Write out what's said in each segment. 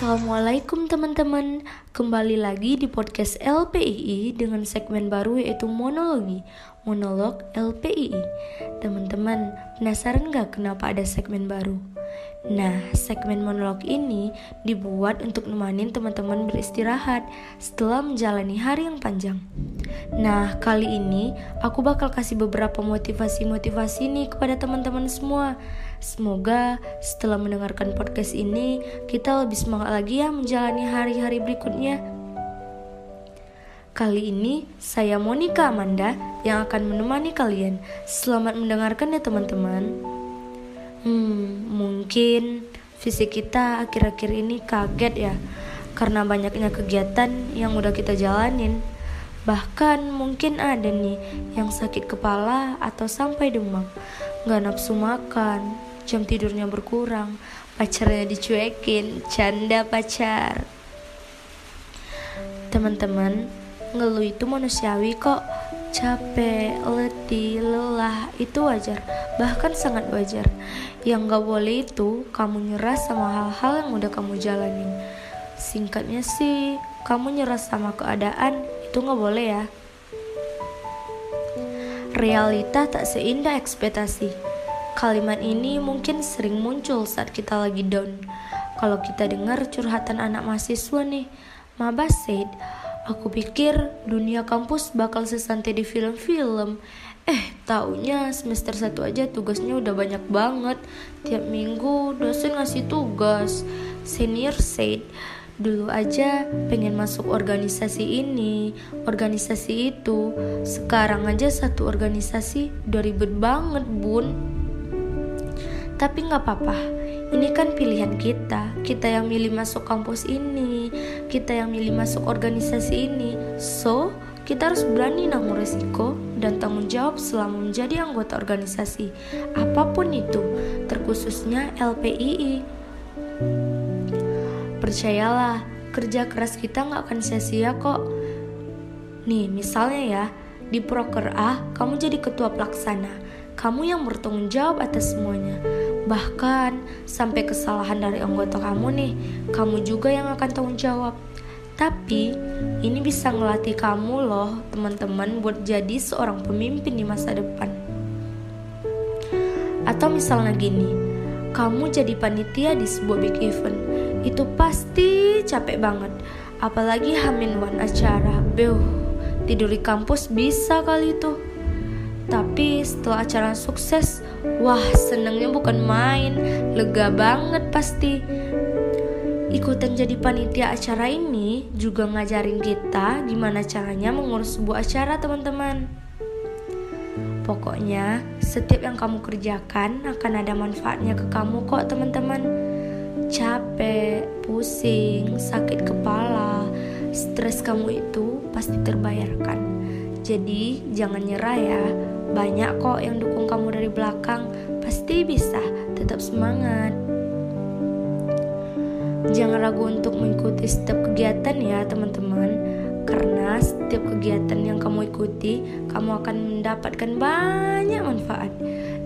Assalamualaikum teman-teman Kembali lagi di podcast LPII dengan segmen baru yaitu monologi Monolog LPII Teman-teman penasaran gak kenapa ada segmen baru? Nah, segmen monolog ini dibuat untuk nemanin teman-teman beristirahat setelah menjalani hari yang panjang. Nah, kali ini aku bakal kasih beberapa motivasi-motivasi nih kepada teman-teman semua. Semoga setelah mendengarkan podcast ini, kita lebih semangat lagi ya menjalani hari-hari berikutnya. Kali ini saya Monica Amanda yang akan menemani kalian. Selamat mendengarkan ya teman-teman. Hmm, mungkin fisik kita akhir-akhir ini kaget ya karena banyaknya kegiatan yang udah kita jalanin. Bahkan mungkin ada nih yang sakit kepala atau sampai demam, gak nafsu makan, jam tidurnya berkurang, pacarnya dicuekin, canda pacar. Teman-teman, ngeluh itu manusiawi kok capek, letih, lelah itu wajar, bahkan sangat wajar. Yang gak boleh itu kamu nyerah sama hal-hal yang udah kamu jalanin. Singkatnya sih, kamu nyerah sama keadaan itu gak boleh ya. Realita tak seindah ekspektasi. Kalimat ini mungkin sering muncul saat kita lagi down. Kalau kita dengar curhatan anak mahasiswa nih, Mabas said, Aku pikir dunia kampus bakal sesantai di film-film. Eh, taunya semester 1 aja tugasnya udah banyak banget. Tiap minggu dosen ngasih tugas. Senior said, dulu aja pengen masuk organisasi ini, organisasi itu. Sekarang aja satu organisasi udah ribet banget, bun. Tapi nggak apa-apa, ini kan pilihan kita. Kita yang milih masuk kampus ini, kita yang milih masuk organisasi ini. So, kita harus berani nanggung resiko dan tanggung jawab selama menjadi anggota organisasi, apa pun itu, terkhususnya LPII. Percayalah, kerja keras kita nggak akan sia-sia kok. Nih, misalnya ya, di proker A, kamu jadi ketua pelaksana. Kamu yang bertanggung jawab atas semuanya Bahkan sampai kesalahan dari anggota kamu nih, kamu juga yang akan tanggung jawab. Tapi ini bisa ngelatih kamu loh, teman-teman, buat jadi seorang pemimpin di masa depan. Atau misalnya gini, kamu jadi panitia di sebuah big event, itu pasti capek banget. Apalagi hamin one acara, beuh, tidur di kampus bisa kali itu. Tapi setelah acara sukses, wah senengnya bukan main, lega banget pasti. Ikutan jadi panitia acara ini juga ngajarin kita gimana caranya mengurus sebuah acara teman-teman. Pokoknya setiap yang kamu kerjakan akan ada manfaatnya ke kamu kok teman-teman. Capek, pusing, sakit kepala, stres kamu itu pasti terbayarkan. Jadi jangan nyerah ya banyak kok yang dukung kamu dari belakang, pasti bisa, tetap semangat. Jangan ragu untuk mengikuti setiap kegiatan ya teman-teman. Karena setiap kegiatan yang kamu ikuti Kamu akan mendapatkan banyak manfaat.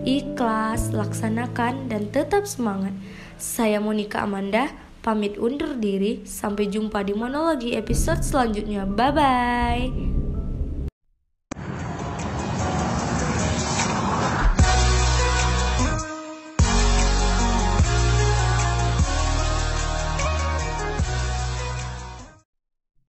Ikhlas, laksanakan, dan tetap semangat. Saya Monica Amanda Pamit undur diri. Sampai jumpa di monologi episode selanjutnya. Bye-bye